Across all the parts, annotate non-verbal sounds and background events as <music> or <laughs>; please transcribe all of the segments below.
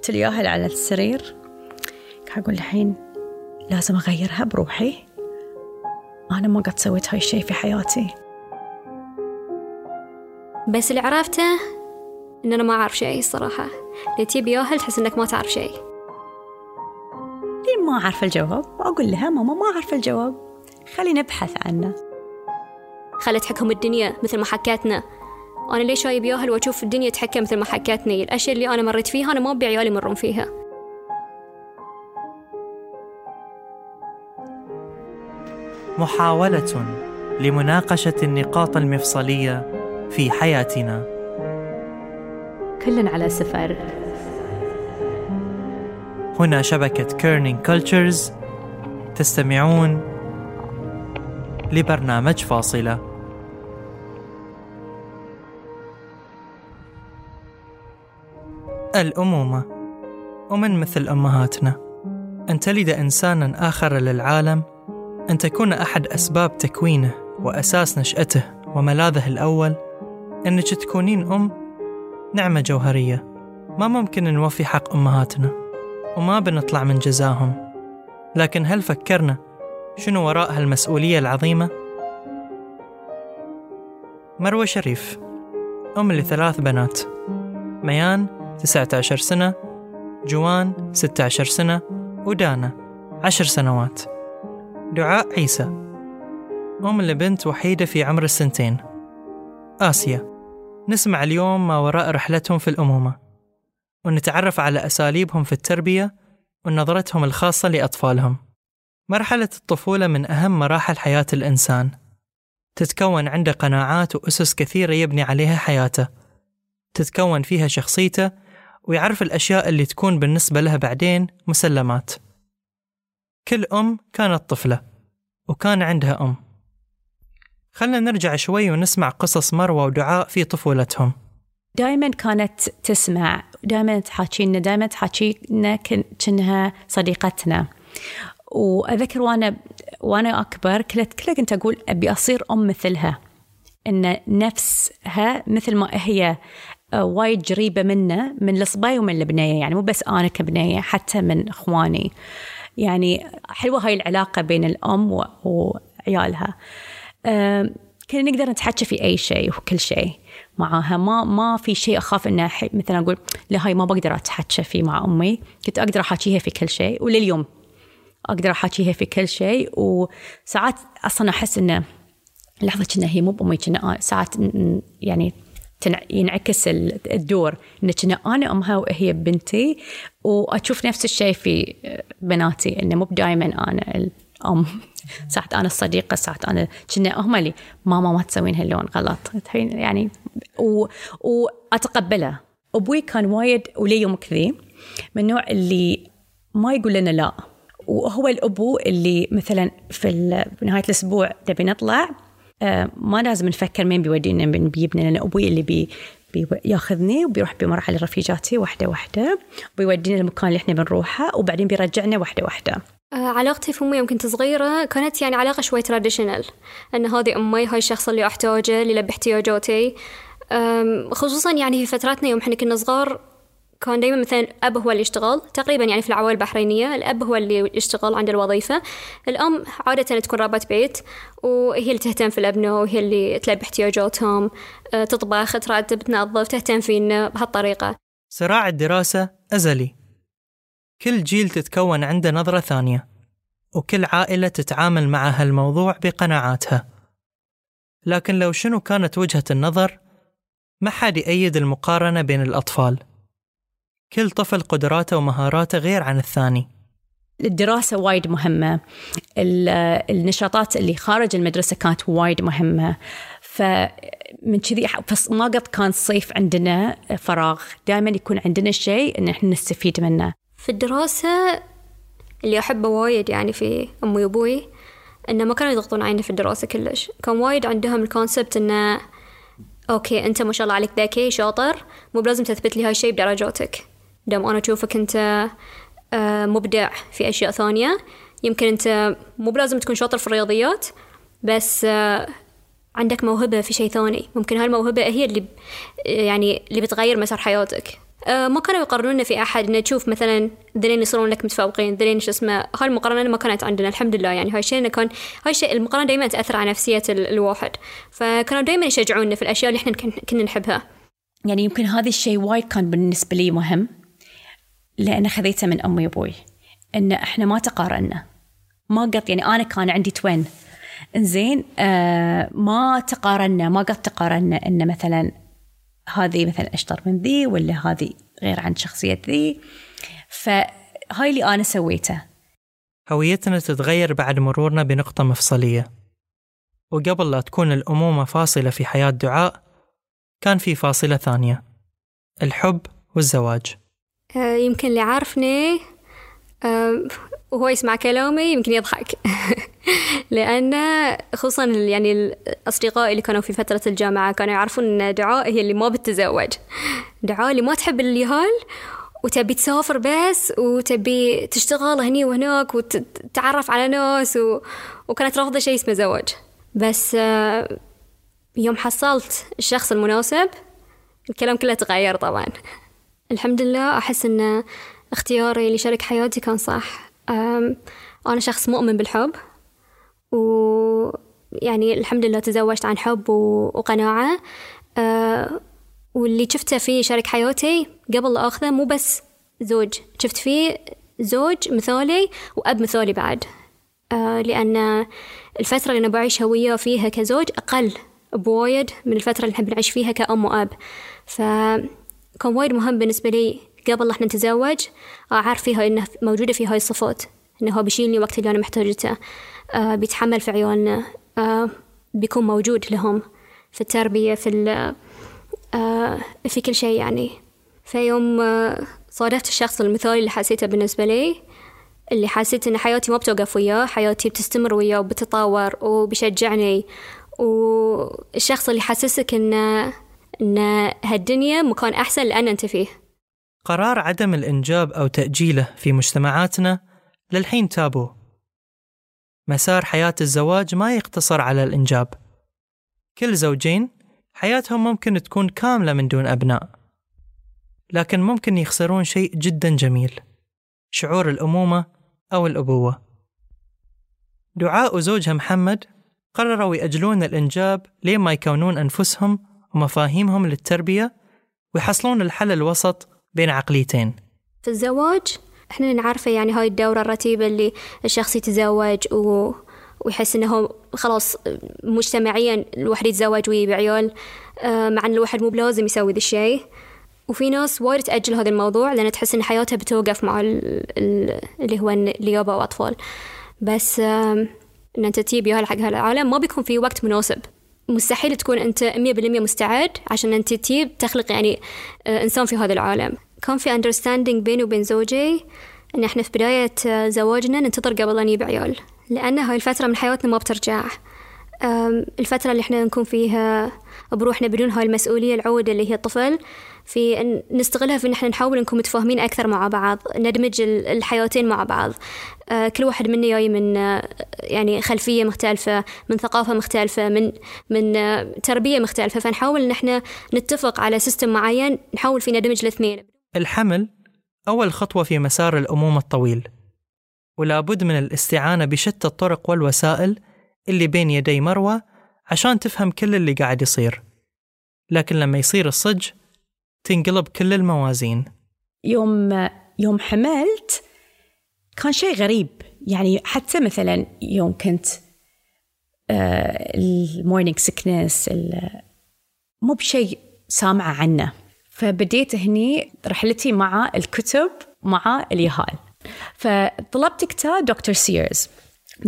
شفت الياهل على السرير؟ قاعد أقول الحين لازم أغيرها بروحي. أنا ما قد سويت هاي الشيء في حياتي. بس اللي عرفته إن أنا ما أعرف شيء الصراحة. اللي تجيب ياهل تحس إنك ما تعرف شيء. لين ما أعرف الجواب؟ أقول لها ماما ما أعرف الجواب. خلينا نبحث عنه. خلت حكم الدنيا مثل ما حكتنا أنا ليش جايب ياهل وأشوف الدنيا تحكم مثل ما حكتني الأشياء اللي أنا مريت فيها أنا ما أبي عيالي يمرون فيها محاولة لمناقشة النقاط المفصلية في حياتنا. كل على سفر. هنا شبكة Kerning Cultures تستمعون لبرنامج فاصلة. الأمومة. ومن مثل أمهاتنا أن تلد إنسانا آخر للعالم أن تكون أحد أسباب تكوينه وأساس نشأته وملاذه الأول أنك تكونين أم نعمة جوهرية. ما ممكن نوفي حق أمهاتنا وما بنطلع من جزاهم. لكن هل فكرنا شنو وراء هالمسؤولية العظيمة؟ مروة شريف أم لثلاث بنات. ميان 19 سنة جوان 16 سنة ودانا 10 سنوات. دعاء عيسى. أم لبنت وحيدة في عمر السنتين. آسيا. نسمع اليوم ما وراء رحلتهم في الأمومة. ونتعرف على أساليبهم في التربية ونظرتهم الخاصة لأطفالهم. مرحلة الطفولة من أهم مراحل حياة الإنسان. تتكون عنده قناعات وأسس كثيرة يبني عليها حياته. تتكون فيها شخصيته ويعرف الأشياء اللي تكون بالنسبة لها بعدين مسلمات. كل أم كانت طفلة وكان عندها أم. خلنا نرجع شوي ونسمع قصص مروة ودعاء في طفولتهم. دائما كانت تسمع دائما تحاكي لنا دائما تحاكي لنا كأنها صديقتنا. وأذكر وأنا وأنا أكبر كنت كلها كنت أقول أبي أصير أم مثلها إن نفسها مثل ما هي. وايد قريبه منا من الصبايا ومن البنيه يعني مو بس أنا كبنية حتى من إخواني. يعني حلوة هاي العلاقة بين الأم وعيالها. كنا نقدر نتحكى في أي شيء وكل شيء معاها. ما ما في شيء أخاف إنه مثلا أقول لا هاي ما بقدر أتحكى فيه مع أمي. كنت أقدر أحاكيها في كل شيء ولليوم أقدر أحاكيها في كل شيء. وساعات أصلا أحس إنه لحظة كنا هي مو بأمي كنا ساعات يعني ينعكس الدور. ان كنا أنا امها وهي بنتي وأشوف نفس الشيء في بناتي إنه مو دائما أنا الأم. <laughs> ساعات أنا الصديقة ساعات أنا كنا هم اللي ماما ما تسوين هاللون غلط. يعني و... واتقبلها أبوي كان وايد ولي كذي من النوع اللي ما يقول لنا لا. وهو الأبو اللي مثلا في نهاية الأسبوع تبي نطلع ما لازم نفكر مين بيودينا من بيبني لأن أبوي اللي بي بياخذني وبيروح بمر على رفيجاتي واحدة واحدة وبيودينا المكان اللي إحنا بنروحه وبعدين بيرجعنا واحدة واحدة. آه، علاقتي في أمي يوم كنت صغيرة كانت يعني علاقة شوي تراديشنال أن هذه أمي هاي الشخص اللي أحتاجه اللي يلبي احتياجاتي خصوصا يعني في فتراتنا يوم إحنا كنا صغار كان دائما مثلا الأب هو اللي يشتغل تقريبا يعني في العوائل البحرينية الأب هو اللي يشتغل عند الوظيفة. الأم عادة تكون رابط بيت وهي اللي تهتم في الأبناء وهي اللي تلبي احتياجاتهم آه، تطبخ ترتب تنظف تهتم فينا بهالطريقة. صراع الدراسة أزلي. كل جيل تتكون عنده نظرة ثانية وكل عائلة تتعامل مع هالموضوع بقناعاتها. لكن لو شنو كانت وجهة النظر ما حد يأيد المقارنة بين الأطفال. كل طفل قدراته ومهاراته غير عن الثاني. الدراسة وايد مهمة. النشاطات اللي خارج المدرسة كانت وايد مهمة. فمن كذي ما قد كان صيف عندنا فراغ. دائما يكون عندنا شيء إن إحنا نستفيد منه. في الدراسة اللي أحبه وايد يعني في أمي وأبوي إنه ما كانوا يضغطون علينا في الدراسة كلش. كان وايد عندهم ال concept إنه okay أنت ما شاء الله عليك ذكي شاطر مو بلازم تثبت لي هاي الشيء بدرجاتك. دام أنا أشوفك أنت آه، مبدع في أشياء ثانية يمكن أنت مو بلازم تكون شاطر في الرياضيات بس آه، عندك موهبة في شيء ثاني. ممكن هالموهبة هي اللي يعني اللي بتغير مسار حياتك. آه، ما كانوا يقارنونا في أحد إنه تشوف مثلا ذلين يصيرون لك متفوقين ذلين شو اسمه هاي المقارنه ما كانت عندنا الحمد لله. يعني هاي الشيء إنه كان هاي الشيء المقارنة دائما تأثر على نفسية ال- الواحد. فكانوا دائما يشجعونا في الأشياء اللي إحنا كن- كنا نحبها. يعني يمكن هذا الشيء وايد كان بالنسبة لي مهم. لأن خذيته من أمي وأبوي. إن إحنا ما تقارنا. ما قط يعني أنا كان عندي توين إنزين آه ما تقارنا ما قد تقارنا إن مثلا هذه مثلا أشطر من ذي ولا هذه غير عن شخصية ذي. فهاي اللي أنا سويته. هويتنا تتغير بعد مرورنا بنقطة مفصلية. وقبل لا تكون الأمومة فاصلة في حياة دعاء كان في فاصلة ثانية. الحب والزواج. يمكن اللي عارفني آه، وهو يسمع كلامي يمكن يضحك. <laughs> لأن خصوصا يعني الأصدقاء اللي كانوا في فترة الجامعة كانوا يعرفون أن دعاء هي اللي ما بتتزوج. دعاء اللي ما تحب اليهال وتبي تسافر بس وتبي تشتغل هني وهناك وتتعرف على ناس و... وكانت رافضة شيء اسمه زواج. بس آه، يوم حصلت الشخص المناسب الكلام كله تغير طبعا. الحمد لله أحس أن اختياري لشريك حياتي كان صح. أنا شخص مؤمن بالحب ويعني الحمد لله تزوجت عن حب وقناعة. واللي شفته في شريك حياتي قبل أخذه مو بس زوج شفت فيه زوج مثالي وأب مثالي بعد. لأن الفترة اللي أنا بعيشها وياه فيها كزوج أقل بوايد من الفترة اللي نحب نعيش فيها كأم وأب. فكان وايد مهم بالنسبة لي قبل إحنا نتزوج أعرف فيها إنه موجودة في هاي الصفات إنه هو بيشيلني وقت اللي أنا محتاجته آه بيتحمل في عيالنا آه بيكون موجود لهم في التربية في آه في كل شيء يعني. فيوم آه صادفت الشخص المثالي اللي حسيته بالنسبة لي اللي حسيت إن حياتي ما بتوقف وياه حياتي بتستمر وياه وبتتطور وبيشجعني والشخص اللي حسسك إن إن هالدنيا مكان أحسن لأن أنت فيه. قرار عدم الإنجاب أو تأجيله في مجتمعاتنا للحين تابو. مسار حياة الزواج ما يقتصر على الإنجاب. كل زوجين حياتهم ممكن تكون كاملة من دون أبناء. لكن ممكن يخسرون شيء جدا جميل. شعور الأمومة أو الأبوة. دعاء وزوجها محمد قرروا يأجلون الإنجاب لين ما يكونون أنفسهم ومفاهيمهم للتربية ويحصلون الحل الوسط بين عقليتين. في الزواج إحنا نعرفه يعني هاي الدورة الرتيبة اللي الشخص يتزوج و... ويحس إنه خلاص مجتمعيا الواحد يتزوج ويجيب عيال آه، مع إن الواحد مو بلازم يسوي ذا الشيء. وفي ناس وايد تأجل هذا الموضوع لأن تحس إن حياتها بتوقف مع ال... ال... اللي هو اليابا وأطفال. بس إن أنت تجيب ياهل حق هالعالم ما بيكون في وقت مناسب. مستحيل تكون أنت 100% مستعد عشان أنت تجيب تخلق يعني آه، إنسان في هذا العالم. كان في understanding بيني وبين زوجي إن إحنا في بداية آه، زواجنا ننتظر قبل أن نجيب عيال لأن هاي الفترة من حياتنا ما بترجع. الفترة اللي إحنا نكون فيها بروحنا بدون هاي المسؤولية العودة اللي هي الطفل في أن نستغلها في إن إحنا نحاول نكون متفاهمين أكثر مع بعض ندمج ال- الحياتين مع بعض. كل واحد منا جاي من يعني خلفية مختلفة من ثقافة مختلفة من من تربية مختلفة. فنحاول إن إحنا نتفق على سيستم معين نحاول فيه ندمج الاثنين. الحمل أول خطوة في مسار الأمومة الطويل ولا بد من الاستعانة بشتى الطرق والوسائل اللي بين يدي مروة عشان تفهم كل اللي قاعد يصير. لكن لما يصير الصج تنقلب كل الموازين. يوم يوم حملت كان شيء غريب. يعني حتى مثلا يوم كنت ال morning sickness مو بشيء سامعة عنه. فبديت هني رحلتي مع الكتب مع اليهال. فطلبت كتاب دكتور سيرز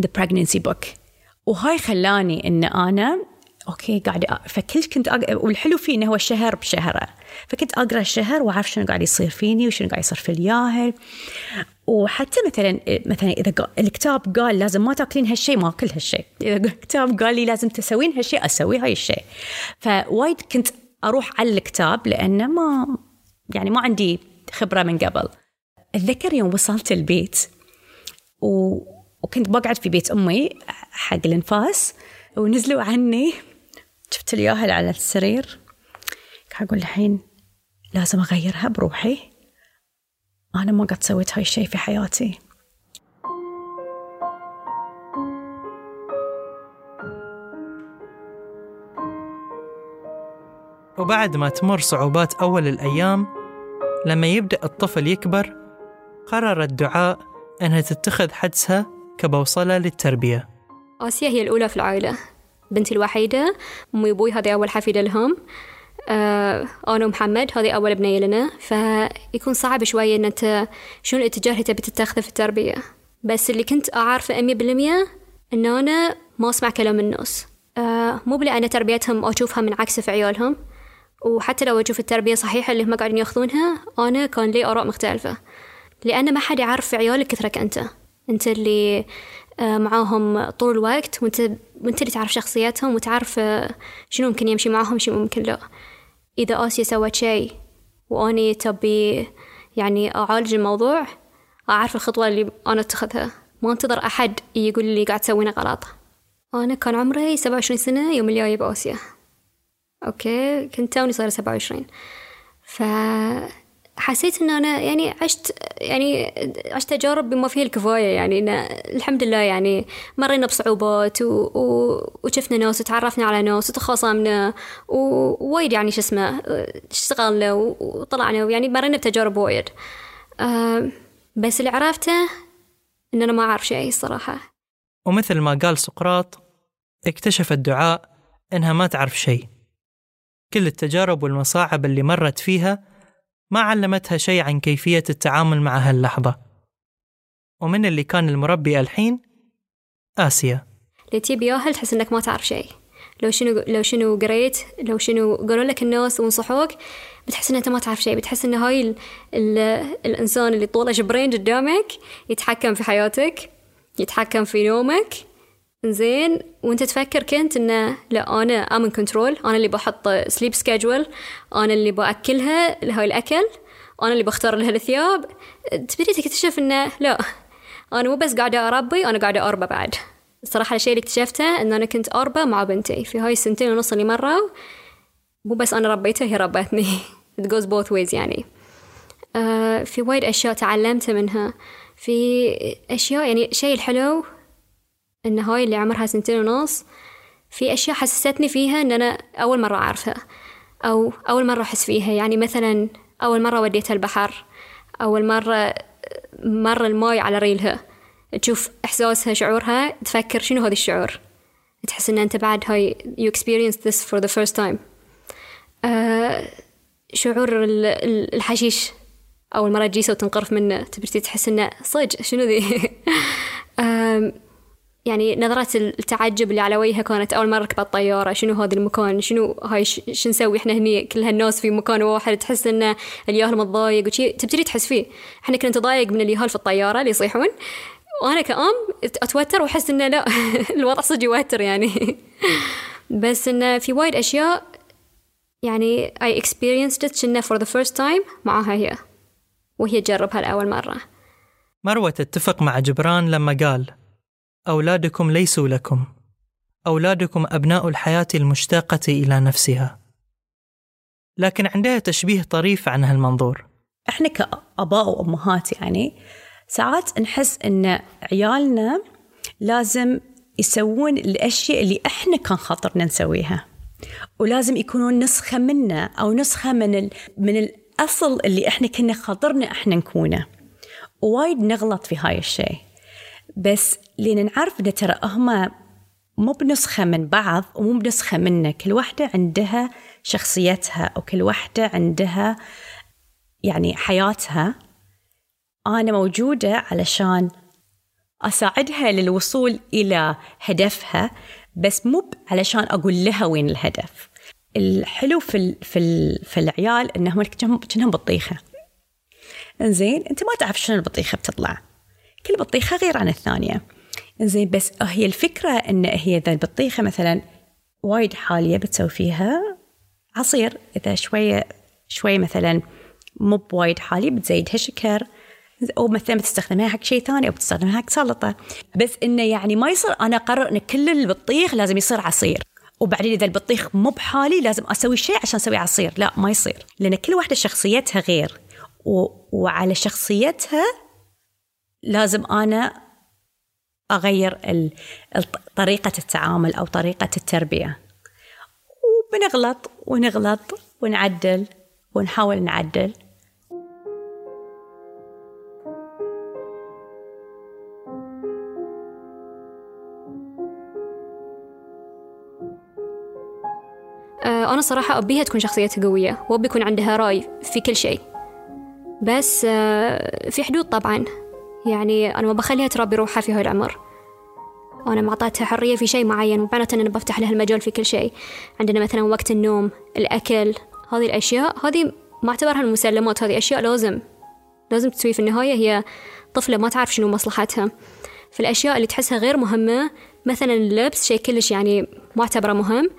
The Pregnancy Book. وهاي خلاني إن أنا okay قاعد أ... فكل كنت أق... والحلو فيه انه هو شهر بشهرة. فكنت أقرأ الشهر وأعرف شنو قاعد يصير فيني وشنو قاعد يصير في الياهل. وحتى مثلا مثلا إذا. الكتاب قال لازم ما تأكلين هالشيء ما أكل هالشيء إذا الكتاب قال لي لازم تسوين هالشيء أسوي هاي الشيء فوايد كنت أروح على الكتاب لأنه ما يعني ما عندي خبرة من قبل. أتذكر يوم وصلت البيت و... وكنت بقعد في بيت أمي حق النفاس ونزلوا عني. شفت الياهل على السرير؟ أقول الحين لازم أغيرها بروحي. أنا ما قد سويت هاي الشيء في حياتي. وبعد ما تمر صعوبات أول الأيام لما يبدأ الطفل يكبر قررت دعاء أنها تتخذ حدسها كبوصلة للتربية. آسيا هي الأولى في العائلة. بنتي الوحيدة أمي وأبوي هذه أول حفيدة لهم. آه أنا ومحمد هذه أول بنية لنا. فيكون صعب شوية إن أنت شنو الاتجاه اللي تبي تتخذه في التربية. بس اللي كنت أعرفه أمي بالمية إن أنا ما أسمع كلام الناس. آه مو بلأن تربيتهم أشوفها من عكس في عيالهم. وحتى لو أشوف التربية صحيحة اللي هم قاعدين يأخذونها أنا كان لي آراء مختلفة. لأن ما حد يعرف عيالك كثرك أنت أنت اللي آه، معاهم طول الوقت وأنت وأنت اللي تعرف شخصياتهم وتعرف آه، شنو ممكن يمشي معاهم شنو ممكن لا. إذا آسيا سوت شيء وأني تبي يعني أعالج الموضوع أعرف الخطوة اللي أنا أتخذها. ما أنتظر أحد يقول لي قاعد تسوينه غلط. أنا كان عمري سبعة وعشرين سنة يوم اللي جايبة آسيا okay كنت توني صار سبعة وعشرين. فحسيت إن أنا يعني عشت يعني عشت تجارب بما فيه الكفاية يعني إن الحمد لله يعني مرينا بصعوبات و... و... وشفنا ناس وتعرفنا على ناس وتخاصمنا ووايد يعني شو اسمه اشتغلنا وطلعنا يعني مرينا بتجارب وايد. بس اللي عرفته إن أنا ما أعرف شيء الصراحة ومثل ما قال سقراط اكتشفت دعاء إنها ما تعرف شيء. كل التجارب والمصاعب اللي مرت فيها ما علمتها شيء عن كيفية التعامل مع هاللحظة. ومن اللي كان المربي الحين آسيا. اللي تجيب تحس إنك ما تعرف شيء؟ لو شنو لو شنو قريت لو شنو قالوا لك الناس ونصحوك بتحس ان أنت ما تعرف شيء. بتحس إن هاي ال ال الإنسان اللي طوله شبرين قدامك يتحكم في حياتك يتحكم في نومك. زين. وانت تفكر كنت انه لا أنا I'm in control أنا اللي بحط sleep schedule أنا اللي بأكلها لهاي الأكل. أنا اللي بختار لها الثياب. تبتدي تكتشف انه لا أنا مو بس قاعدة أربي أنا قاعدة أربى بعد. الصراحة الشيء اللي اكتشفته إن أنا كنت أربى مع بنتي في هاي السنتين ونص اللي مروا مو بس أنا ربيتها هي ربتني. <laughs> It goes both ways يعني. آه في وايد أشياء تعلمتها منها. في أشياء يعني الشيء الحلو إن هاي اللي عمرها سنتين ونص في أشياء حسستني فيها إن أنا أول مرة أعرفها أو أول مرة أحس فيها. يعني مثلا أول مرة وديتها البحر أول مرة مر الماي على ريلها. تشوف إحساسها شعورها تفكر شنو هذا الشعور؟ تحس إن أنت بعد هاي you experience this for the first time. آه شعور الحشيش أول مرة تجيسه وتنقرف منه تبتدي تحس إنه صج شنو ذي؟ <laughs> يعني نظرات التعجب اللي على وجهها كانت أول مرة ركبت طيارة. شنو هذا المكان؟ شنو هاي شو نسوي إحنا هني؟ كل هالناس في مكان واحد تحس إن الياهل متضايق وشي. تبتدي تحس فيه. إحنا كنا نتضايق من الياهل في الطيارة اللي يصيحون. وأنا كأم أتوتر وأحس إنه لا <laughs> الوضع صدق يوتر يعني. <laughs> بس إنه في وايد أشياء يعني I experienced it كنا for the first time معاها هي. وهي تجربها لأول مرة. مروة تتفق مع جبران لما قال أولادكم ليسوا لكم. أولادكم أبناء الحياة المشتاقة إلى نفسها. لكن عندها تشبيه طريف عن هالمنظور. إحنا كأباء وأمهات يعني ساعات نحس إن عيالنا لازم يسوون الأشياء اللي إحنا كان خاطرنا نسويها. ولازم يكونون نسخة منا أو نسخة من ال... من الأصل اللي إحنا كنا خاطرنا إحنا نكونه. ووايد نغلط في هاي الشيء. بس لين نعرف إن ترى هم مو بنسخة من بعض ومو بنسخة منا كل واحدة عندها شخصيتها وكل واحدة عندها يعني حياتها. أنا موجودة علشان أساعدها للوصول إلى هدفها بس مو علشان أقول لها وين الهدف. الحلو في ال في ال في العيال إنهم كأنهم بطيخة. زين أنت ما تعرف شلون البطيخة بتطلع. كل بطيخة غير عن الثانية. زين بس هي الفكرة إن هي إذا البطيخة مثلا وايد حالية بتسوي فيها عصير. إذا شوية شوية مثلا مو بوايد حالية بتزيدها شكر أو مثلا بتستخدمها حق شيء ثاني أو بتستخدمها حق سلطة. بس انه يعني ما يصير أنا أقرر إن كل البطيخ لازم يصير عصير. وبعدين إذا البطيخ مو بحالي لازم أسوي شيء عشان أسوي عصير. لا ما يصير. لأن كل واحدة شخصيتها غير. و... وعلى شخصيتها لازم أنا أغير ال... طريقة التعامل أو طريقة التربية. وبنغلط ونغلط ونعدل ونحاول نعدل. أنا صراحة أبيها تكون شخصيتها قوية وأبي يكون عندها رأي في كل شيء. بس آه، في حدود طبعا. يعني أنا ما بخليها تربي روحها في هالعمر أنا ما أعطيتها حرية في شيء معين معناته أن أنا بفتح لها المجال في كل شيء. عندنا مثلا وقت النوم الأكل هذه الأشياء هذه ما أعتبرها المسلمات هذه أشياء لازم. لازم تسوي في النهاية هي طفلة ما تعرف شنو مصلحتها. في الأشياء اللي تحسها غير مهمة مثلا اللبس شيء كلش يعني ما أعتبره مهم.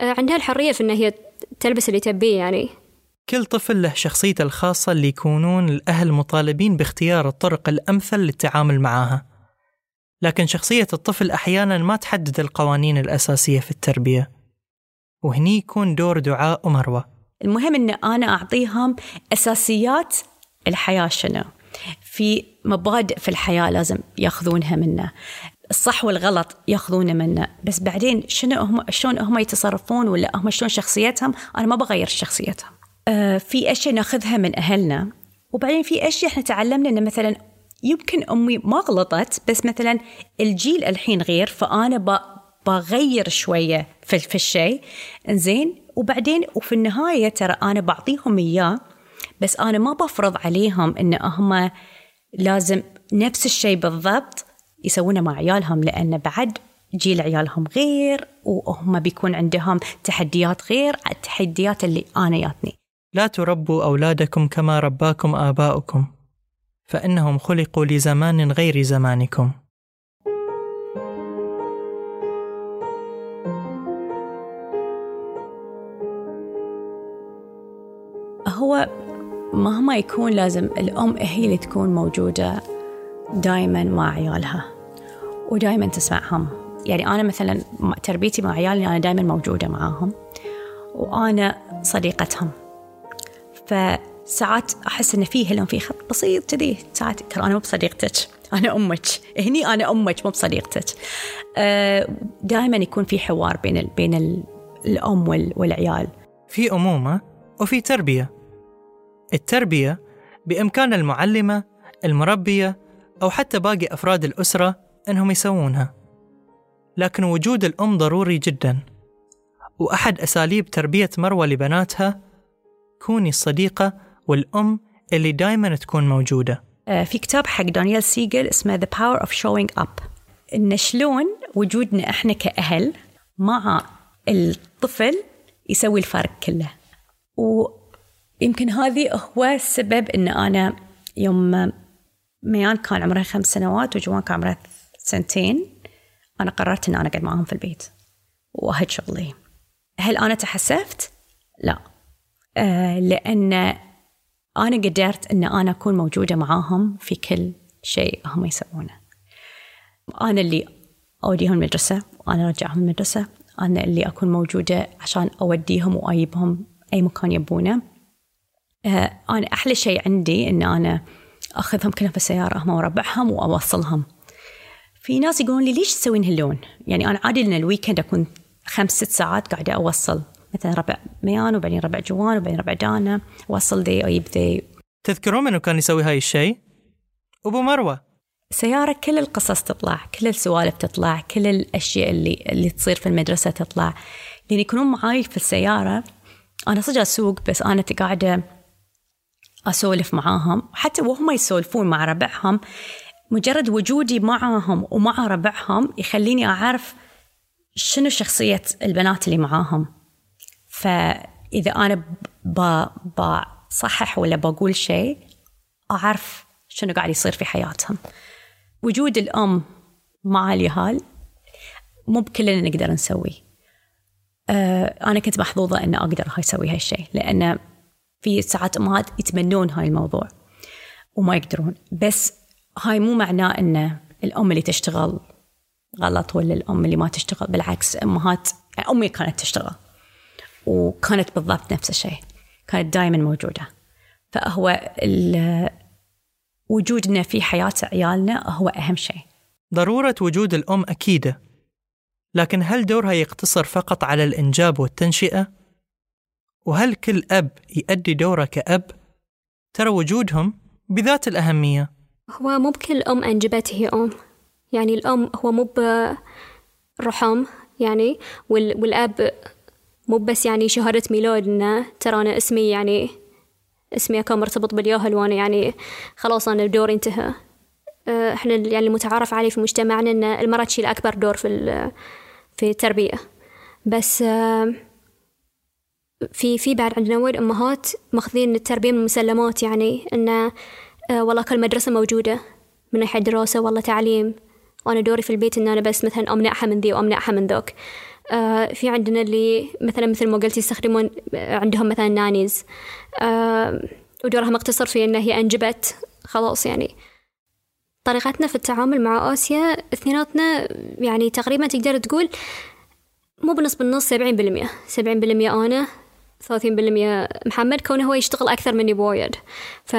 آه، عندها الحرية في أن هي تلبس اللي تبيه يعني. كل طفل له شخصيته الخاصة اللي يكونون الأهل مطالبين باختيار الطرق الأمثل للتعامل معها لكن شخصية الطفل أحيانا ما تحدد القوانين الأساسية في التربية. وهني يكون دور دعاء ومروة. المهم أن أنا أعطيهم أساسيات الحياة شنو. في مبادئ في الحياة لازم ياخذونها منا الصح والغلط ياخذونه منه. بس بعدين شنو هم شلون هم يتصرفون ولا هم شلون شخصيتهم أنا ما بغير شخصيتهم. في أشياء ناخذها من أهلنا. وبعدين في أشياء إحنا تعلمنا انه مثلا يمكن أمي ما غلطت بس مثلا الجيل الحين غير فأنا بغير شوية في, في الشيء. زين وبعدين وفي النهاية ترى أنا بعطيهم إياه بس أنا ما بفرض عليهم إن هم لازم نفس الشيء بالضبط يسوونه مع عيالهم لأن بعد جيل عيالهم غير وهم بيكون عندهم تحديات غير التحديات اللي أنا ياتني. لا تربوا أولادكم كما رباكم آباؤكم فإنهم خلقوا لزمان غير زمانكم. هو مهما يكون لازم الأم هي اللي تكون موجودة دائما مع عيالها ودائما تسمعهم. يعني أنا مثلا تربيتي مع عيالي أنا دائما موجودة معاهم وأنا صديقتهم. فساعات أحس إن فيه لهم في خط بسيط كذي. ساعات أنا مو بصديقتك أنا أمك. هني أنا أمك مو بصديقتك. أه، دائما يكون في حوار بين ال بين ال الأم والعيال. في أمومة وفي تربية. التربية بإمكان المعلمة المربية أو حتى باقي أفراد الأسرة أنهم يسوونها. لكن وجود الأم ضروري جدا. وأحد أساليب تربية مروة لبناتها كوني الصديقة والأم اللي دايما تكون موجودة. آه، في كتاب حق دانيال سيجل اسمه The Power of Showing Up. إن شلون وجودنا إحنا كأهل مع الطفل يسوي الفرق كله. ويمكن هذه هو السبب إن أنا يوم ميان كان عمرها خمس سنوات وجوان كان عمرها سنتين أنا قررت إن أنا أقعد معاهم في البيت. وأهد شغلي. هل أنا تحسفت؟ لا. لأن أنا قدرت إن أنا أكون موجودة معاهم في كل شيء هم يسوونه. أنا اللي أوديهم المدرسة وأنا أرجعهم المدرسة. أنا اللي أكون موجودة عشان أوديهم وأجيبهم أي مكان يبونه. آه أنا أحلى شيء عندي إن أنا أخذهم كلهم في السيارة هم وربعهم وأوصلهم. في ناس يقولون لي ليش تسوين هاللون؟ يعني أنا عادي إن ال weekend أكون خمس ست ساعات قاعدة أوصل مثلا ربع ميان وبعدين ربع جوان وبعدين ربع دانا اوصل ذي أجيب ذي. تذكرون منو كان يسوي هاي الشيء؟ أبو مروة. سيارة كل القصص تطلع كل السوالف تطلع كل الأشياء اللي اللي تصير في المدرسة تطلع. لأن يكونون معاي في السيارة أنا صدق أسوق بس أنا قاعدة أسولف معاهم. حتى وهم يسولفون مع ربعهم مجرد وجودي معاهم ومع ربعهم يخليني أعرف شنو شخصية البنات اللي معاهم. فإذا أنا بصحح ولا بقول شيء أعرف شنو قاعد يصير في حياتهم. وجود الأم مع اليهال مو بكلنا نقدر نسوي أه أنا كنت محظوظة ان أقدر أسوي هالشيء لأن في ساعات امهات يتمنون هاي الموضوع وما يقدرون. بس هاي مو معناه إن الأم اللي تشتغل غلط ولا الأم اللي ما تشتغل بالعكس أمهات أمي كانت تشتغل. وكانت بالضبط نفس الشيء. كانت دائما موجودة. فهو وجودنا في حياة عيالنا هو أهم شيء. ضرورة وجود الأم أكيدة. لكن هل دورها يقتصر فقط على الإنجاب والتنشئة؟ وهل كل أب يؤدي دوره كأب؟ ترى وجودهم بذات الأهمية. هو مو بكل أم أنجبت هي أم. يعني الأم هو مو برحم يعني والأب مو بس يعني شهادة ميلاد إنه ترى أنا اسمي يعني اسمي كان مرتبط بالياهل وأنا يعني خلاص أنا دوري انتهى. آه، إحنا يعني المتعارف عليه في مجتمعنا ان المرأة تشيل أكبر دور في في التربية. بس آه، في في بعد عندنا وايد أمهات ماخذين التربية من مسلمات يعني إنه آه، والله كل مدرسة موجودة من ناحية دراسة والله تعليم. وأنا دوري في البيت إن أنا بس مثلا أمنعها من ذي وأمنعها من ذوك في عندنا اللي مثلا مثل ما قلتي يستخدمون عندهم مثلا نانيز. آه ودورها مقتصر في إن هي أنجبت. خلاص يعني. طريقتنا في التعامل مع آسيا اثنيناتنا يعني تقريبا تقدر تقول مو بنص بالنص سبعين بالمية. سبعين بالمية أنا ثلاثين بالمية محمد كونه هو يشتغل أكثر مني بوايد ف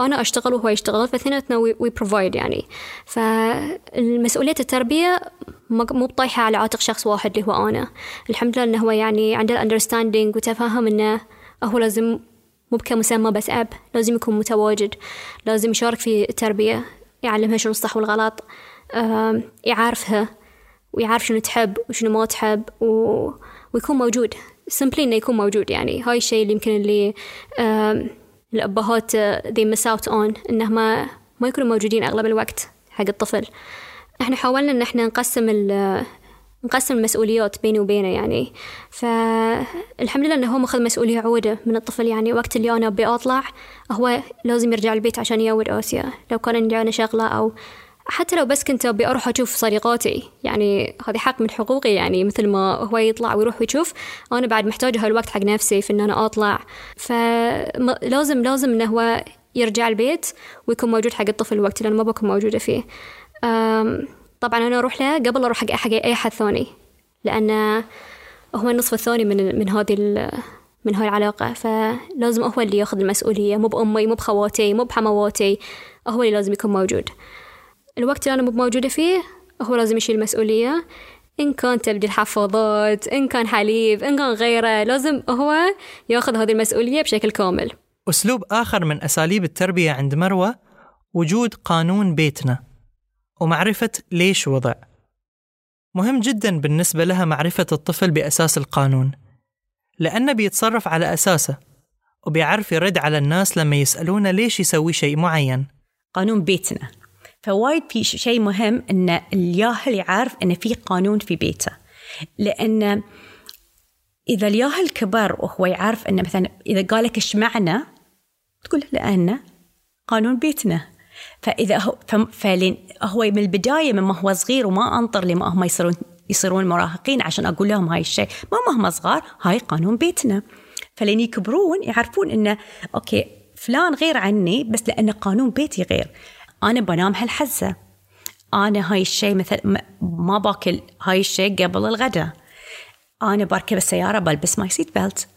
أنا أشتغل وهو يشتغل فاثنيناتنا we provide يعني. فالمسؤولية التربية مو بطايحة على عاتق شخص واحد اللي هو أنا. الحمد لله إنه هو يعني عنده الأندرستاندينج وتفهم إنه هو لازم مو كمسمى بس أب لازم يكون متواجد لازم يشارك في التربية يعلمها شنو الصح والغلط يعرفها ويعرف شنو تحب وشنو ما تحب و... ويكون موجود. سمبلي إنه يكون موجود يعني. هاي الشيء اللي يمكن اللي الأبهات they miss out on إنه ما يكونوا موجودين أغلب الوقت حق الطفل. إحنا حاولنا إن إحنا نقسم نقسم المسؤوليات بيني وبينه يعني. فالحمد لله انه هو ماخذ مسؤولية عودة من الطفل يعني. وقت اللي أنا أبي أطلع هو لازم يرجع البيت عشان يعود اسيا لو كان عندي أنا شغلة أو حتى لو بس كنت أبي أروح أشوف صديقاتي يعني هذه حق من حقوقي يعني مثل ما هو يطلع ويروح ويشوف أنا بعد محتاجة هالوقت حق نفسي في إن أنا أطلع. فلازم لازم إنه هو يرجع البيت ويكون موجود حق الطفل الوقت اللي أنا ما بكون موجودة فيه. طبعا أنا أروح له قبل أروح حق أي أحد ثاني لأن هو النصف الثاني من من هذه من هاي العلاقة. فلازم هو اللي ياخذ المسؤولية مو بأمي مو بخواتي مو بحمواتي هو اللي لازم يكون موجود. الوقت اللي أنا مو موجودة فيه هو لازم يشيل المسؤولية إن كان تبديل حفاضات إن كان حليب إن كان غيره لازم هو ياخذ هذه المسؤولية بشكل كامل. أسلوب آخر من أساليب التربية عند مروة وجود قانون بيتنا ومعرفة ليش وضع. مهم جدا بالنسبة لها معرفة الطفل بأساس القانون لأنه بيتصرف على أساسه وبيعرف يرد على الناس لما يسألونه ليش يسوي شيء معين. قانون بيتنا. فوايد في شيء مهم إن الياهل يعرف إن في قانون في بيته. لأن إذا الياهل كبر وهو يعرف انه مثلا إذا قال لك إيش معنى تقول لأن قانون بيتنا. فإذا هو فلين هو من البداية من ما هو صغير وما أنطر لما هم يصيرون يصيرون مراهقين عشان أقول لهم هاي الشيء. ما هم صغار هاي قانون بيتنا. فلين يكبرون يعرفون انه أوكي فلان غير عني بس لأن قانون بيتي غير. أنا بنام هالحزة. أنا هاي الشيء مثلا ما باكل هاي الشيء قبل الغداء. أنا بركب السيارة بلبس my seat belt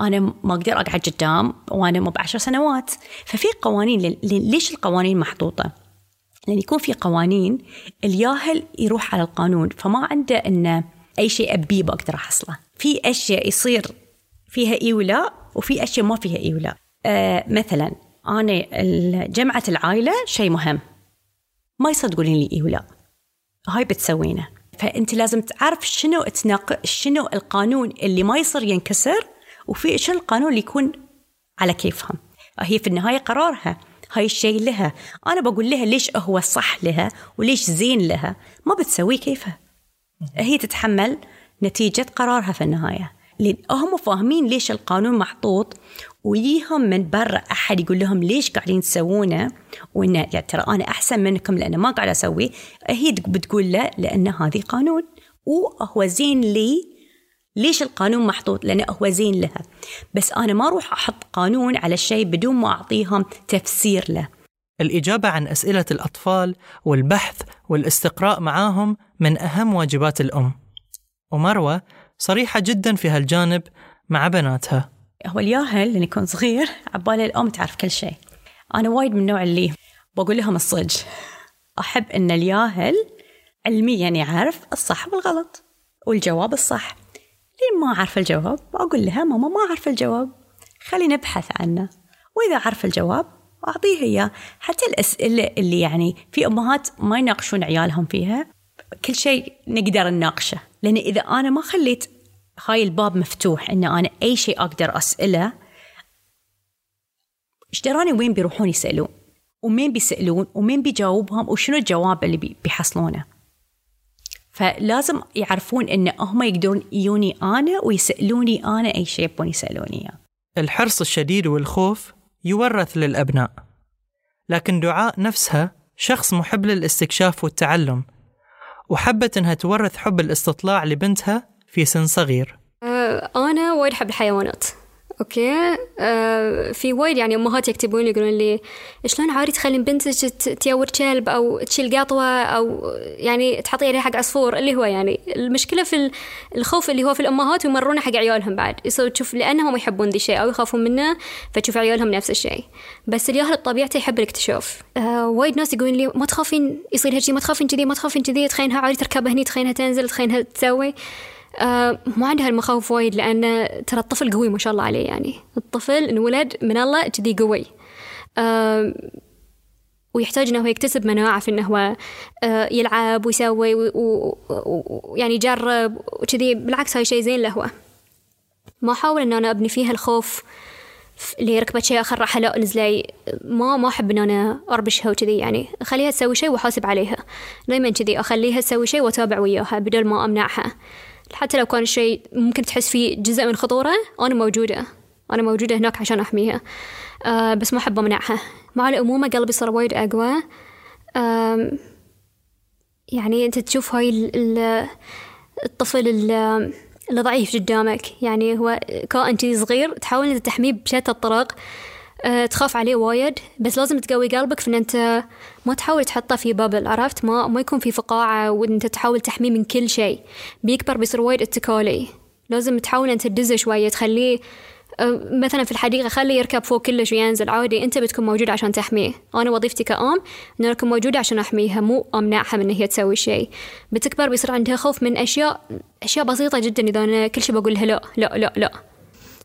أنا ما أقدر أقعد قدام وأنا مو بعشر سنوات. ففي قوانين ليش القوانين محطوطة؟ لأن يكون في قوانين الياهل يروح على القانون فما عنده إنه أي شيء أبيه بقدر أحصله. في أشياء يصير فيها إي ولا وفي أشياء ما فيها إي ولا آه مثلا أنا جمعة العائلة شيء مهم. ما يصير تقولين لي إيه ولا هاي بتسوينه فأنت لازم تعرف شنو تناق شنو القانون اللي ما يصير ينكسر وفي شنو القانون اللي يكون على كيفهم. هي في النهاية قرارها. هاي الشيء لها. أنا بقول لها ليش هو صح لها وليش زين لها؟ ما بتسويه كيفها. هي تتحمل نتيجة قرارها في النهاية. هم فاهمين ليش القانون محطوط ويجيهم من برا أحد يقول لهم ليش قاعدين تسوونه؟ وإنه يعني ترى أنا أحسن منكم لأنه ما قاعد أسوي. هي بتقول له لأن هذه قانون. وهو زين لي ليش القانون محطوط؟ لأنه هو زين لها. بس أنا ما أروح أحط قانون على الشيء بدون ما أعطيهم تفسير له. الإجابة عن أسئلة الأطفال والبحث والاستقراء معاهم من أهم واجبات الأم. ومروة صريحة جدا في هالجانب مع بناتها. هو الياهل لأن يكون صغير عبالي الأم تعرف كل شيء. أنا وايد من النوع اللي بقول لهم الصج أحب أن الياهل علميا يعرف الصح والغلط والجواب الصح. لين ما أعرف الجواب أقول لها ماما ما أعرف الجواب خلي نبحث عنه. وإذا عرف الجواب أعطيه إياه حتى الأسئلة اللي يعني في أمهات ما يناقشون عيالهم فيها كل شيء نقدر نناقشه. لأن إذا أنا ما خليت هاي الباب مفتوح إن أنا أي شيء أقدر أسأله. إيش دراني وين بيروحون يسألون؟ ومين بيسألون؟ ومين بيجاوبهم؟ وشنو الجواب اللي بيحصلونه؟ فلازم يعرفون إن هم يقدرون يجوني أنا ويسألوني أنا أي شيء يبون يسألوني إياه. الحرص الشديد والخوف يورث للأبناء لكن دعاء نفسها شخص محب للاستكشاف والتعلم وحبت إنها تورث حب الاستطلاع لبنتها في سن صغير. أه أنا وايد أحب الحيوانات. okay؟ آه في وايد يعني أمهات يكتبون لي يقولون لي شلون عادي تخلين بنتك تيود كلب أو تشيل قطوة أو يعني تحطيها عليه حق عصفور. اللي هو يعني المشكلة في الخوف اللي هو في الأمهات ويمرونه حق عيالهم بعد. يصير تشوف لأنهم يحبون ذي الشيء أو يخافون منه فتشوف عيالهم نفس الشيء. بس الياهل بطبيعته يحب الاكتشاف. آه وايد ناس يقولون لي ما تخافين يصير هالشيء ما تخافين كذي ما تخافين كذي تخينها عادي تركب هني تخينها تنزل تخينها تسوي. آه ما عندها المخاوف وايد لأن ترى الطفل قوي ما شاء الله عليه يعني. الطفل انولد من الله كذي قوي. آه ويحتاج إنه يكتسب مناعة في إنه هو آه يلعب ويسوي ويعني يجرب وكذي. بالعكس هاي شيء زين له ما أحاول إن أنا أبني فيها الخوف اللي ركبت شيء آخر لا نزلي ما ما أحب إن أنا أربشها وكذي يعني. أخليها تسوي شيء وأحاسب عليها. دائما كذي أخليها تسوي شيء وأتابع وياها بدل ما أمنعها. حتى لو كان الشيء ممكن تحس فيه جزء من خطورة أنا موجودة. أنا موجودة هناك عشان أحميها. أه بس ما أحب أمنعها. مع الأمومة قلبي صار وايد أقوى. أه يعني أنت تشوف هاي الطفل اللي ضعيف قدامك. يعني هو كائن صغير تحاول تحميه بشتى الطرق تخاف عليه وايد بس لازم تقوي قلبك في إن أنت ما تحاول تحطه في بابل عرفت؟ ما ما يكون في فقاعة وانت تحاول تحميه من كل شيء. بيكبر بيصير وايد اتكالي. لازم تحاول أنت تدزه شوية تخليه أه مثلا في الحديقة خليه يركب فوق كلش وينزل. عادي أنت بتكون موجود عشان تحميه. أنا وظيفتي كأم ان أكون موجودة عشان أحميها مو أمنعها من هي تسوي شيء. بتكبر بيصير عندها خوف من أشياء أشياء بسيطة جدا إذا أنا كل شيء بقول لها لا لا لا لا.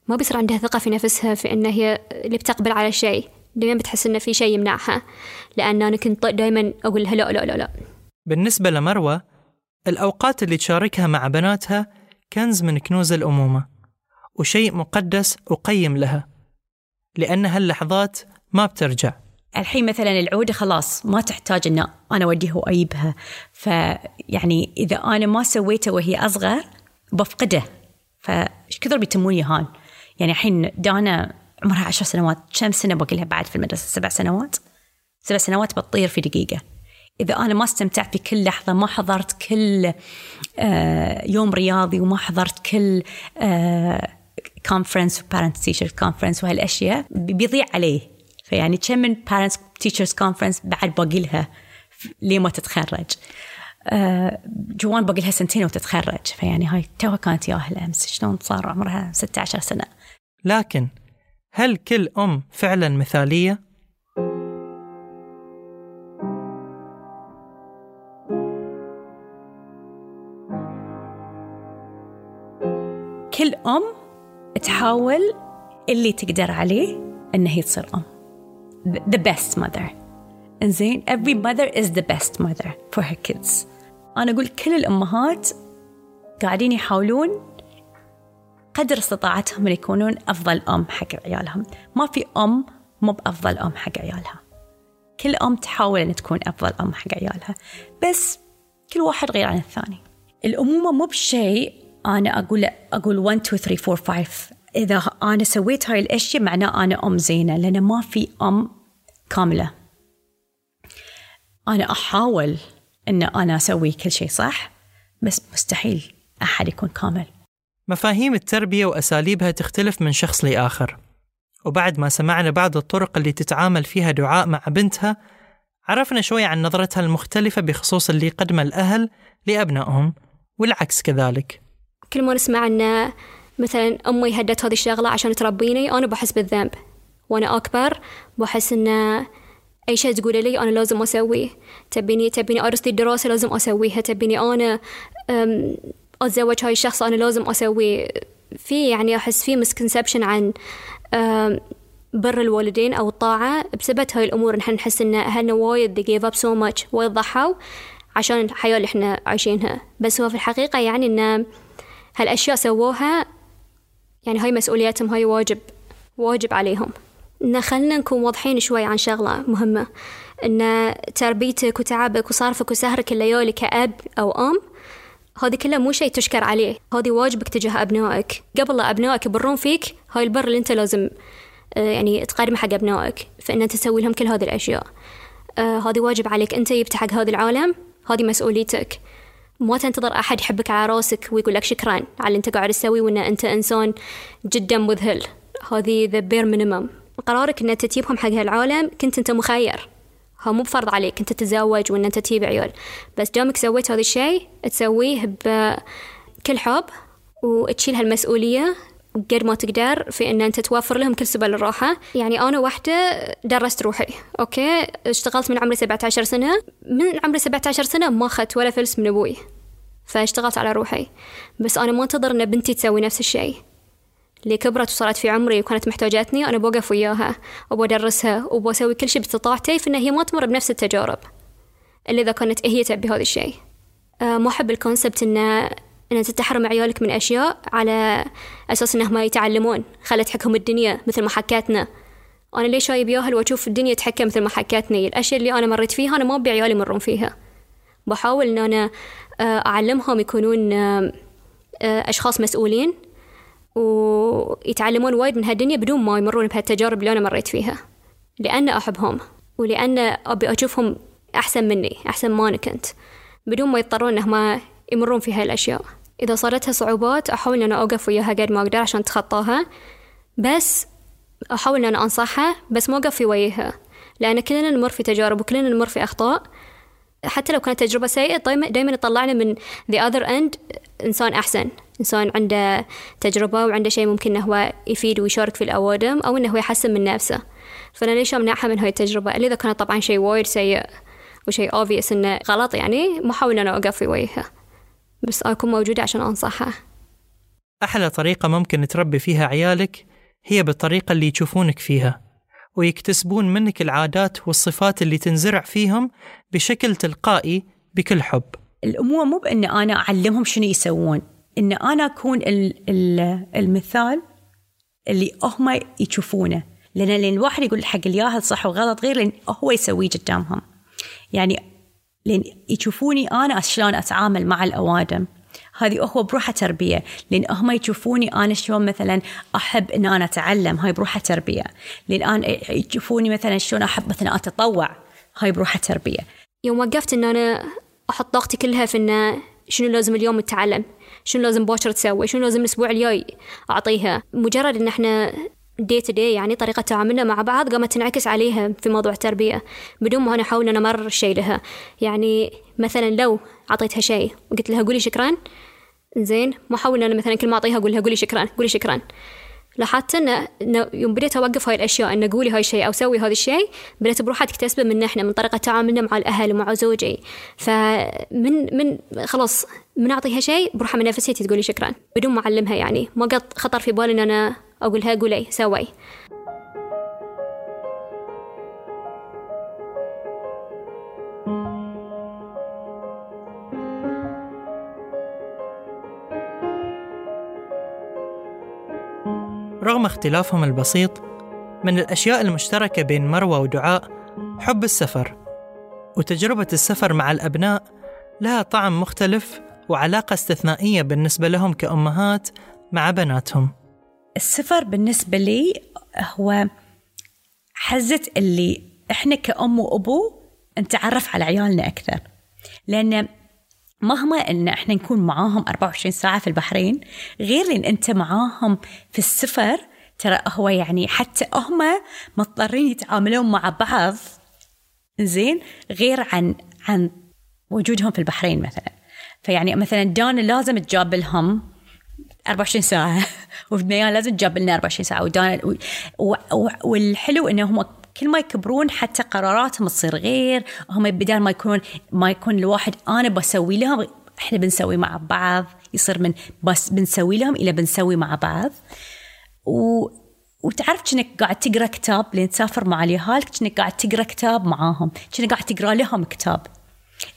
ما بيصير عندها ثقة في نفسها في إن هي اللي بتقبل على الشيء دائما بتحس إن في شيء يمنعها. لأن أنا كنت دائما أقول لها لا لا لا لا. بالنسبة لمروة الأوقات اللي تشاركها مع بناتها كنز من كنوز الأمومة وشيء مقدس وقيم لها لأن هاللحظات ما بترجع. الحين مثلا العودة خلاص ما تحتاج أن أنا أوديها وأجيبها فيعني إذا أنا ما سويته وهي أصغر بفقده. فايش كثر بيتمون يهان؟ يعني الحين دانا عمرها عشر سنوات كم سنة باقي لها بعد في المدرسة؟ سبع سنوات؟ سبع سنوات بتطير في دقيقة. إذا أنا ما استمتعت بكل لحظة ما حضرت كل آه يوم رياضي وما حضرت كل conference و parent teachers conference وهالأشياء بيضيع عليه. فيعني كم من parents teachers conference بعد باقي لها ليه ما تتخرج؟ آه جوان باقي لها سنتين وتتخرج. فيعني هاي توها كانت ياهل امس شلون صار عمرها 16 سنة؟ لكن هل كل أم فعلا مثالية؟ كل أم تحاول اللي تقدر عليه انها هي تصير أم. The best mother. إنزين every mother is the best mother for her kids. أنا أقول كل الأمهات قاعدين يحاولون قدر استطاعتهم أن يكونون أفضل أم حق عيالهم. ما في أم مو بأفضل أم حق عيالها. كل أم تحاول أن تكون أفضل أم حق عيالها. بس كل واحد غير عن الثاني. الأمومة مو بشيء أنا أقول أقول 1 2 3 4 5 إذا أنا سويت هاي الأشياء معناه أنا أم زينة لأن ما في أم كاملة. أنا أحاول أن أنا أسوي كل شيء صح بس مستحيل أحد يكون كامل. مفاهيم التربية وأساليبها تختلف من شخص لآخر. وبعد ما سمعنا بعض الطرق اللي تتعامل فيها دعاء مع بنتها عرفنا شوي عن نظرتها المختلفة بخصوص اللي يقدمه الأهل لأبنائهم والعكس كذلك. كل ما نسمع أن مثلا أمي هدت هذه الشغلة عشان تربيني أنا بحس بالذنب. وأنا أكبر بحس أن أي شيء تقول لي أنا لازم أسويه. تبيني تبيني أرسل الدراسة لازم أسويها. تبيني أنا أتزوج هاي الشخص أنا لازم أسويه في يعني أحس في مسكونسبشن عن بر الوالدين أو الطاعة. بسبب هاي الأمور نحن نحس إن أهلنا وايد they gave up so much وايد ضحوا عشان الحياة اللي إحنا عايشينها. بس هو في الحقيقة يعني إن هالأشياء سووها يعني هاي مسؤولياتهم هاي واجب واجب عليهم. إن خلنا نكون واضحين شوي عن شغلة مهمة. إن تربيتك وتعبك وصرفك وسهرك الليالي كأب أو أم هذه كلها مو شيء تشكر عليه. هذه واجبك تجاه أبنائك. قبل لا أبنائك يبرون فيك هاي البر اللي أنت لازم آه، يعني تقدمه حق أبنائك فإن أنت تسوي لهم كل هذه الأشياء. آه هذه واجب عليك أنت جبت حق هذا العالم هذه مسؤوليتك. ما تنتظر أحد يحبك على راسك ويقول لك شكرا على اللي أنت قاعد تسوي وإن أنت إنسان جدا مذهل. هذه the bare minimum قرارك إن أنت تجيبهم حق هالعالم كنت أنت مخير. هو مو بفرض عليك أنت تتزوج وإن أنت تجيب عيال بس دامك سويت هذا الشيء تسويه بكل حب وتشيل هالمسؤولية قد ما تقدر في إن أنت توفر لهم كل سبل الراحة. يعني أنا واحدة درست روحي أوكي؟ اشتغلت من عمري 17 سنة. من عمري 17 سنة ما أخذت ولا فلس من أبوي فاشتغلت على روحي. بس أنا ما أنتظر إن بنتي تسوي نفس الشيء. اللي كبرت وصارت في عمري وكانت محتاجتني أنا بوقف وياها وبدرسها وبسوي كل شيء بإستطاعتي في هي ما تمر بنفس التجارب إلا إذا كانت هي تبي هذا الشيء. أه ما أحب الكونسبت إنه إن تحرم عيالك من أشياء على أساس إنهم يتعلمون. خلت تحكم الدنيا مثل ما حكتنا أنا ليش شايب ياهل وأشوف الدنيا تحكم مثل ما حكتني الأشياء اللي أنا مريت فيها أنا ما أبي عيالي يمرون فيها. بحاول إن أنا آه، أعلمهم يكونون آه، أشخاص مسؤولين. ويتعلمون وايد من هالدنيا بدون ما يمرون بهالتجارب اللي أنا مريت فيها. لأن أحبهم ولأن أبي أشوفهم أحسن مني أحسن ما أنا كنت بدون ما يضطرون إنهم يمرون في هاي الأشياء إذا صارتها صعوبات أحاول أنا أوقف وياها قد ما أقدر عشان تخطاها بس أحاول أنا أنصحها بس ما أوقف في وجهها. لأن كلنا نمر في تجارب وكلنا نمر في أخطاء. حتى لو كانت تجربة سيئة دايما دايما يطلعنا من the other end إنسان أحسن. إنسان عنده تجربة وعنده شيء ممكن إنه هو يفيد ويشارك في الأوادم أو إنه هو يحسن من نفسه. فأنا ليش أمنعها من هاي التجربة؟ إلا إذا كانت طبعا شيء وايد سيء وشيء obvious إنه غلط يعني ما أحاول أنا أوقف في وجهها. بس أكون موجودة عشان أنصحها. أحلى طريقة ممكن تربي فيها عيالك هي بالطريقة اللي يشوفونك فيها ويكتسبون منك العادات والصفات اللي تنزرع فيهم بشكل تلقائي بكل حب. الأمومة مو بأن أنا أعلمهم شنو يسوون. إن أنا أكون المثال اللي هم يشوفونه. لأن الواحد يقول حق الياهل صح وغلط غير لأن هو يسويه قدامهم. يعني لأن يشوفوني أنا شلون أتعامل مع الأوادم. هذه هو بروحها تربية. لأن هم يشوفوني أنا شلون مثلا أحب إن أنا أتعلم هاي بروحها تربية. لأن يشوفوني مثلا شلون أحب مثلا أتطوع هاي بروحها تربية. يوم وقفت إن أنا أحط طاقتي كلها في إنه شنو لازم اليوم نتعلم؟ شنو لازم باجر تسوي؟ شنو لازم الأسبوع الجاي أعطيها؟ مجرد إن إحنا day to day يعني طريقة تعاملنا مع بعض قامت تنعكس عليها في موضوع التربية بدون ما أنا أحاول أن أمرر الشيء لها. يعني مثلا لو أعطيتها شيء وقلت لها قولي شكرا زين ما أحاول أنا مثلا كل ما أعطيها أقول لها قولي شكرا قولي شكرا. لاحظت انه يوم بديت أوقف هاي الأشياء إن قولي هاي الشيء أو سوي هذا الشيء بديت بروحها تكتسبه من إحنا من طريقة تعاملنا مع الأهل ومع زوجي. فمن من خلاص من أعطيها شيء بروحها من نفسيتي تقولي شكرا بدون ما أعلمها يعني. ما قد خطر في بالي إن أنا أقولها قولي سوي. رغم اختلافهم البسيط من الأشياء المشتركة بين مروة ودعاء حب السفر وتجربة السفر مع الأبناء لها طعم مختلف وعلاقة استثنائية بالنسبة لهم كأمهات مع بناتهم. السفر بالنسبة لي هو حزة اللي إحنا كأم وأبو نتعرف على عيالنا أكثر لأن مهما إن إحنا نكون معاهم 24 ساعة في البحرين غير إن أنت معاهم في السفر ترى هو يعني حتى هم مضطرين يتعاملون مع بعض زين غير عن عن وجودهم في البحرين مثلا. فيعني مثلا دانا لازم تجاب لهم 24 ساعة <laughs> وميان لازم تجاب لنا 24 ساعة ودانا و... و... والحلو إنهم كل ما يكبرون حتى قراراتهم تصير غير. هم بدال ما يكونون ما يكون الواحد أنا بسوي لهم إحنا بنسوي مع بعض. يصير من بس بنسوي لهم إلى بنسوي مع بعض. و وتعرف كأنك قاعد تقرأ كتاب لين تسافر مع اليهال كأنك قاعد تقرأ كتاب معاهم كأنك قاعد تقرأ لهم كتاب.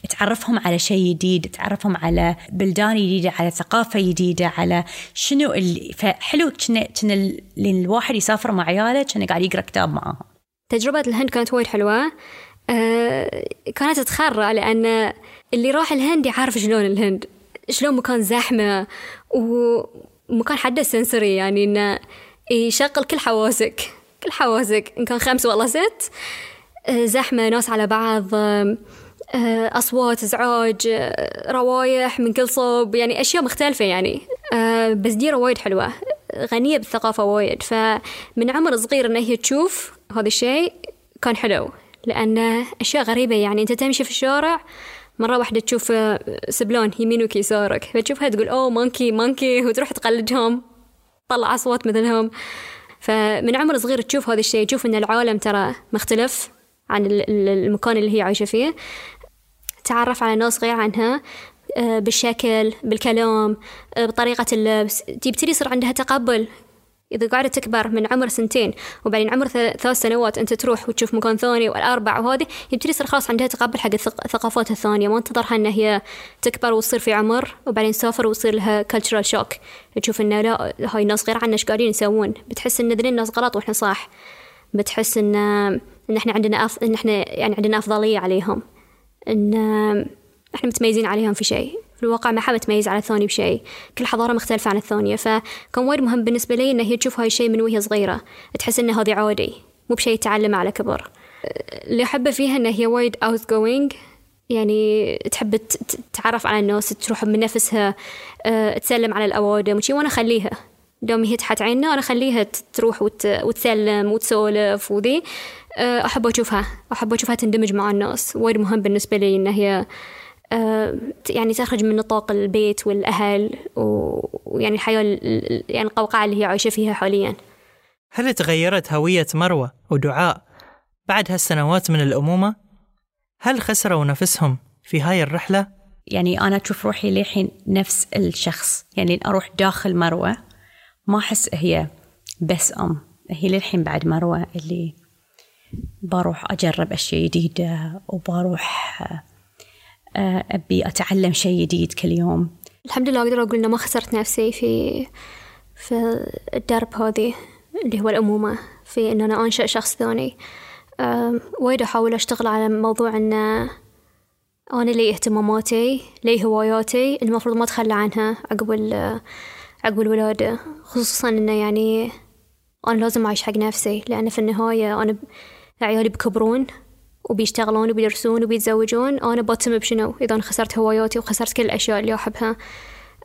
تعرفهم على شيء جديد تعرفهم على بلدان جديدة على ثقافة جديدة على شنو اللي فحلو كنا كنا الواحد يسافر مع عياله كأنه قاعد يقرأ كتاب معاهم. تجربة الهند كانت وايد حلوة. أه كانت تخرى لأن اللي راح الهند يعرف شلون الهند شلون مكان زحمة ومكان حده سنسري يعني إنه يشغل كل حواسك كل حواسك. إن كان خمس والله ست. أه زحمة ناس على بعض أه أصوات إزعاج أه روايح من كل صوب يعني أشياء مختلفة يعني. بس ديرة وايد حلوة. غنية بالثقافة وايد. فمن عمر صغير إن هي تشوف هذا الشيء كان حلو لأن أشياء غريبة يعني أنت تمشي في الشارع مرة واحدة تشوف سبلون يمينك يسارك فتشوفها تقول أوه monkey monkey وتروح تقلدهم طلع أصوات مثلهم. فمن عمر صغير تشوف هذا الشيء تشوف أن العالم ترى مختلف عن المكان اللي هي عايشة فيه. تعرف على ناس غير عنها. بالشكل بالكلام بطريقة اللبس. تبتدي يصير عندها تقبل. إذا قاعدة تكبر من عمر سنتين وبعدين عمر ثلاث سنوات أنت تروح وتشوف مكان ثاني والأربع وهذه يبتدي يصير خلاص عندها تقبل حق الثقافات الثانية. ما انتظرها أن هي تكبر وتصير في عمر وبعدين تسافر ويصير لها cultural shock. تشوف إنه لا هاي الناس غير عنا إيش قاعدين يسوون. بتحس إن ذي الناس غلط وإحنا صح. بتحس إن إن إحنا عندنا أف... إن إحنا يعني عندنا أفضلية عليهم. إن إحنا متميزين عليهم في شيء. في الواقع ما حد تميز على الثاني بشيء. كل حضارة مختلفة عن الثانية. فكان وايد مهم بالنسبة لي إن هي تشوف هاي الشيء من وهي صغيرة. تحس إن هذه عادي. مو بشيء تعلمه على كبر. اللي أحبه فيها إن هي وايد outgoing يعني تحب تتعرف على الناس تروح من نفسها تسلم على الأوادم وشي وأنا أخليها. دوم هي تحت عيننا أنا أخليها تروح وت... وتسلم وتسولف وذي. أحب أشوفها. أحب أشوفها تندمج مع الناس. وايد مهم بالنسبة لي إن هي يعني تخرج من نطاق البيت والأهل ويعني الحياة يعني القوقعة اللي هي عايشة فيها حاليا هل تغيرت هوية مروة ودعاء بعد هالسنوات من الأمومة؟ هل خسروا نفسهم في هاي الرحلة؟ يعني أنا أشوف روحي للحين نفس الشخص يعني أروح داخل مروة ما أحس هي بس أم هي للحين بعد مروة اللي بروح أجرب أشياء جديدة وبروح أبي أتعلم شيء جديد كل يوم. الحمد لله أقدر أقول إنه ما خسرت نفسي في في الدرب هذه اللي هو الأمومة في إن أنا أنشأ شخص ثاني. وايد أحاول أشتغل على موضوع إن أنا لي اهتماماتي لي هواياتي المفروض ما أتخلى عنها عقب عقب الولادة خصوصا إنه يعني أنا لازم أعيش حق نفسي لأن في النهاية أنا عيالي بكبرون وبيشتغلون وبيدرسون وبيتزوجون. أنا بتم بشنو إذا خسرت هواياتي وخسرت كل الأشياء اللي أحبها.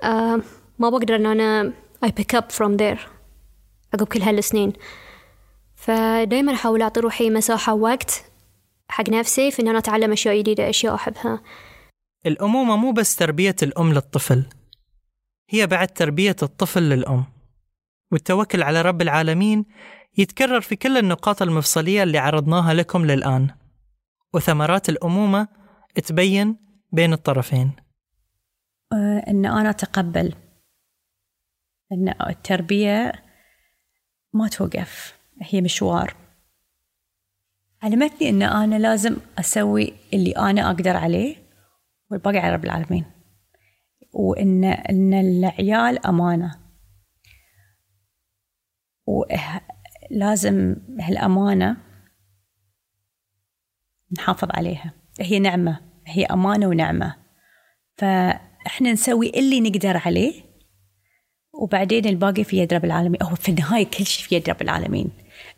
آه ما بقدر إن أنا I pick up from there عقب كل هالسنين. فدايما أحاول أعطي روحي مساحة ووقت حق نفسي في إن أنا أتعلم أشياء جديدة أشياء أحبها. الأمومة مو بس تربية الأم للطفل هي بعد تربية الطفل للأم. والتوكل على رب العالمين يتكرر في كل النقاط المفصلية اللي عرضناها لكم للآن. وثمرات الأمومة تبين بين الطرفين. أه أن أنا أتقبل. أن التربية ما توقف هي مشوار. علمتني أن أنا لازم أسوي اللي أنا أقدر عليه والباقي على رب العالمين. وإن إن العيال أمانة. ولازم هالأمانة نحافظ عليها. هي نعمة هي أمانة ونعمة. فإحنا نسوي اللي نقدر عليه وبعدين الباقي في يد رب العالمين. هو في النهاية كل شيء في يد رب العالمين.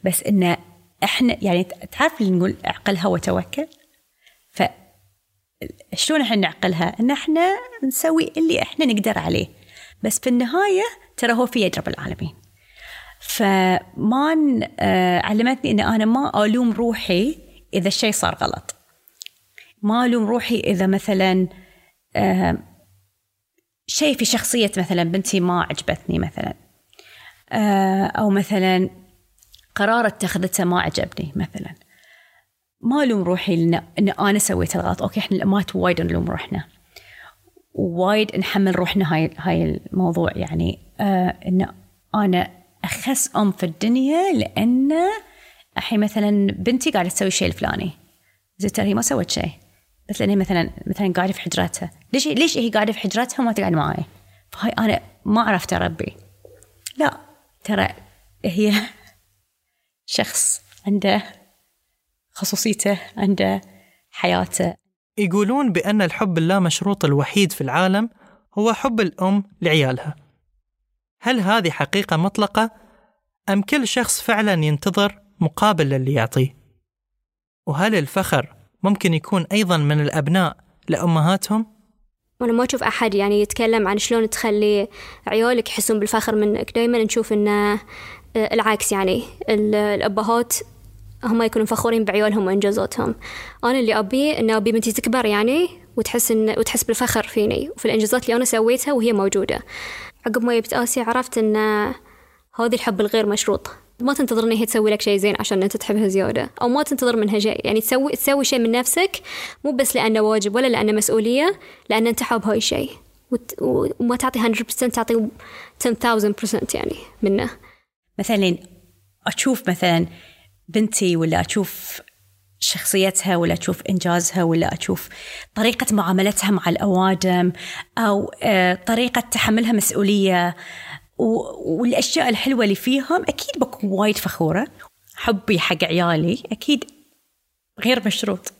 بس إن إحنا يعني تعرف اللي نقول اعقلها وتوكل؟ ف شلون إحنا نعقلها؟ إن إحنا نسوي اللي إحنا نقدر عليه. بس في النهاية ترى هو في يد رب العالمين. فما علمتني إن أنا ما ألوم روحي إذا الشيء صار غلط. ما ألوم روحي إذا مثلا آه شيء في شخصية مثلا بنتي ما عجبتني مثلا آه أو مثلا قرار اتخذته ما عجبني مثلا. ما ألوم روحي إن, أنا سويت الغلط. أوكي إحنا الأمهات وايد نلوم روحنا. وايد نحمل روحنا هاي هاي الموضوع يعني آه إن أنا أخس أم في الدنيا لأن الحين مثلا بنتي قاعدة تسوي الشيء الفلاني. زين هي ما سوت شيء. بس لاني مثلا مثلا قاعدة في حجرتها ليش ليش هي قاعدة في حجرتها وما تقعد معي فهاي أنا ما عرفت أربي. لا ترى هي <laughs> شخص عنده خصوصيته عنده حياته. يقولون بأن الحب اللامشروط الوحيد في العالم هو حب الأم لعيالها. هل هذه حقيقة مطلقة أم كل شخص فعلا ينتظر مقابل للي يعطيه وهل الفخر ممكن يكون أيضا من الأبناء لأمهاتهم؟ وأنا ما أشوف أحد يعني يتكلم عن شلون تخلي عيالك يحسون بالفخر منك. دائما نشوف أنه آه، العكس يعني. الأبهات هم يكونوا فخورين بعيالهم وإنجازاتهم أنا اللي أبيه أن أبي بنتي تكبر يعني وتحس إن وتحس بالفخر فيني وفي الإنجازات اللي أنا سويتها وهي موجودة. عقب ما جبت آسيا عرفت أن هذا الحب الغير مشروط. ما تنتظر ان هي تسوي لك شيء زين عشان أنت تحبها زياده أو ما تنتظر منها شيء. يعني تسوي تسوي شيء من نفسك مو بس لأنه واجب ولا لأنه مسؤولية لأن أنت حاب هاي الشيء. وما تعطي 100% تعطي 10000% يعني منه. مثلا أشوف مثلا بنتي ولا أشوف شخصيتها ولا أشوف إنجازها ولا أشوف طريقة معاملتها مع الأوادم أو آه، طريقة تحملها مسؤولية والأشياء الحلوة اللي فيهم أكيد بكون وايد فخورة. حبي حق عيالي أكيد غير مشروط.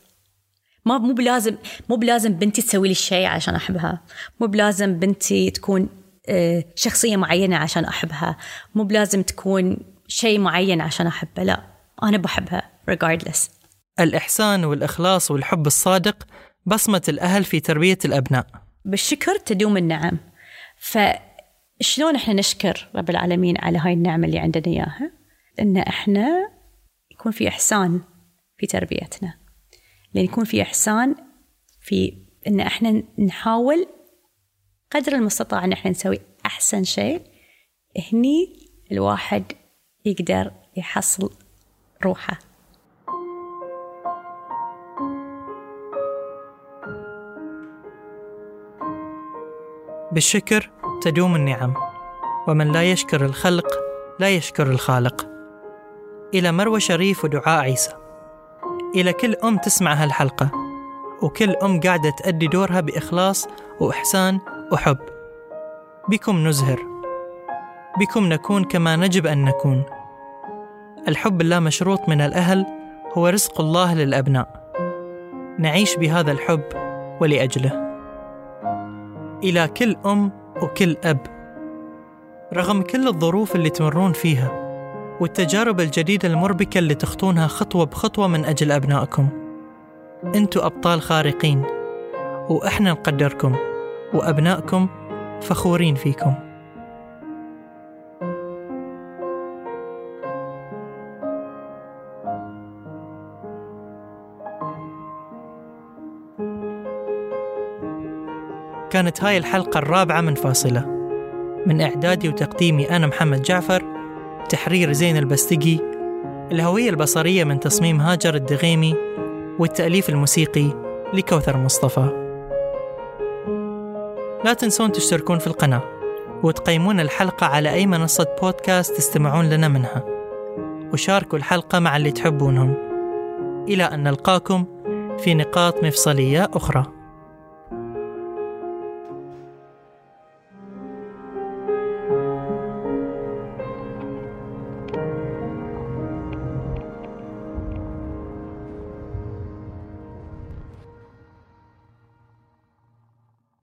ما مو بلازم مو بلازم بنتي تسوي لي الشيء عشان أحبها. مو بلازم بنتي تكون آه، شخصية معينة عشان أحبها. مو بلازم تكون شيء معين عشان احبها لا أنا بحبها regardless. الإحسان والإخلاص والحب الصادق بصمة الأهل في تربية الأبناء. بالشكر تدوم النعم. ف شلون إحنا نشكر رب العالمين على هاي النعمة اللي عندنا إياها؟ إن إحنا يكون في إحسان في تربيتنا. لأن يكون في إحسان في إن إحنا نحاول قدر المستطاع إن إحنا نسوي أحسن شيء هني الواحد يقدر يحصل روحه. بالشكر تدوم النعم ومن لا يشكر الخلق لا يشكر الخالق. إلى مروى شريف ودعاء عيسى. إلى كل أم تسمع هالحلقة وكل أم قاعدة تأدي دورها بإخلاص وإحسان وحب. بكم نزهر بكم نكون كما نجب أن نكون. الحب اللامشروط من الأهل هو رزق الله للأبناء. نعيش بهذا الحب ولأجله. إلى كل أم وكل أب. رغم كل الظروف اللي تمرون فيها والتجارب الجديدة المربكة اللي تخطونها خطوة بخطوة من أجل أبنائكم. أنتوا أبطال خارقين وإحنا نقدركم وأبنائكم فخورين فيكم. كانت هاي الحلقة الرابعة من فاصلة. من إعدادي وتقديمي أنا محمد جعفر تحرير زين البستقي الهوية البصرية من تصميم هاجر الدغيمي والتأليف الموسيقي لكوثر مصطفى. لا تنسون تشتركون في القناة وتقيمون الحلقة على أي منصة بودكاست تستمعون لنا منها وشاركوا الحلقة مع اللي تحبونهم. إلى أن نلقاكم في نقاط مفصلية أخرى.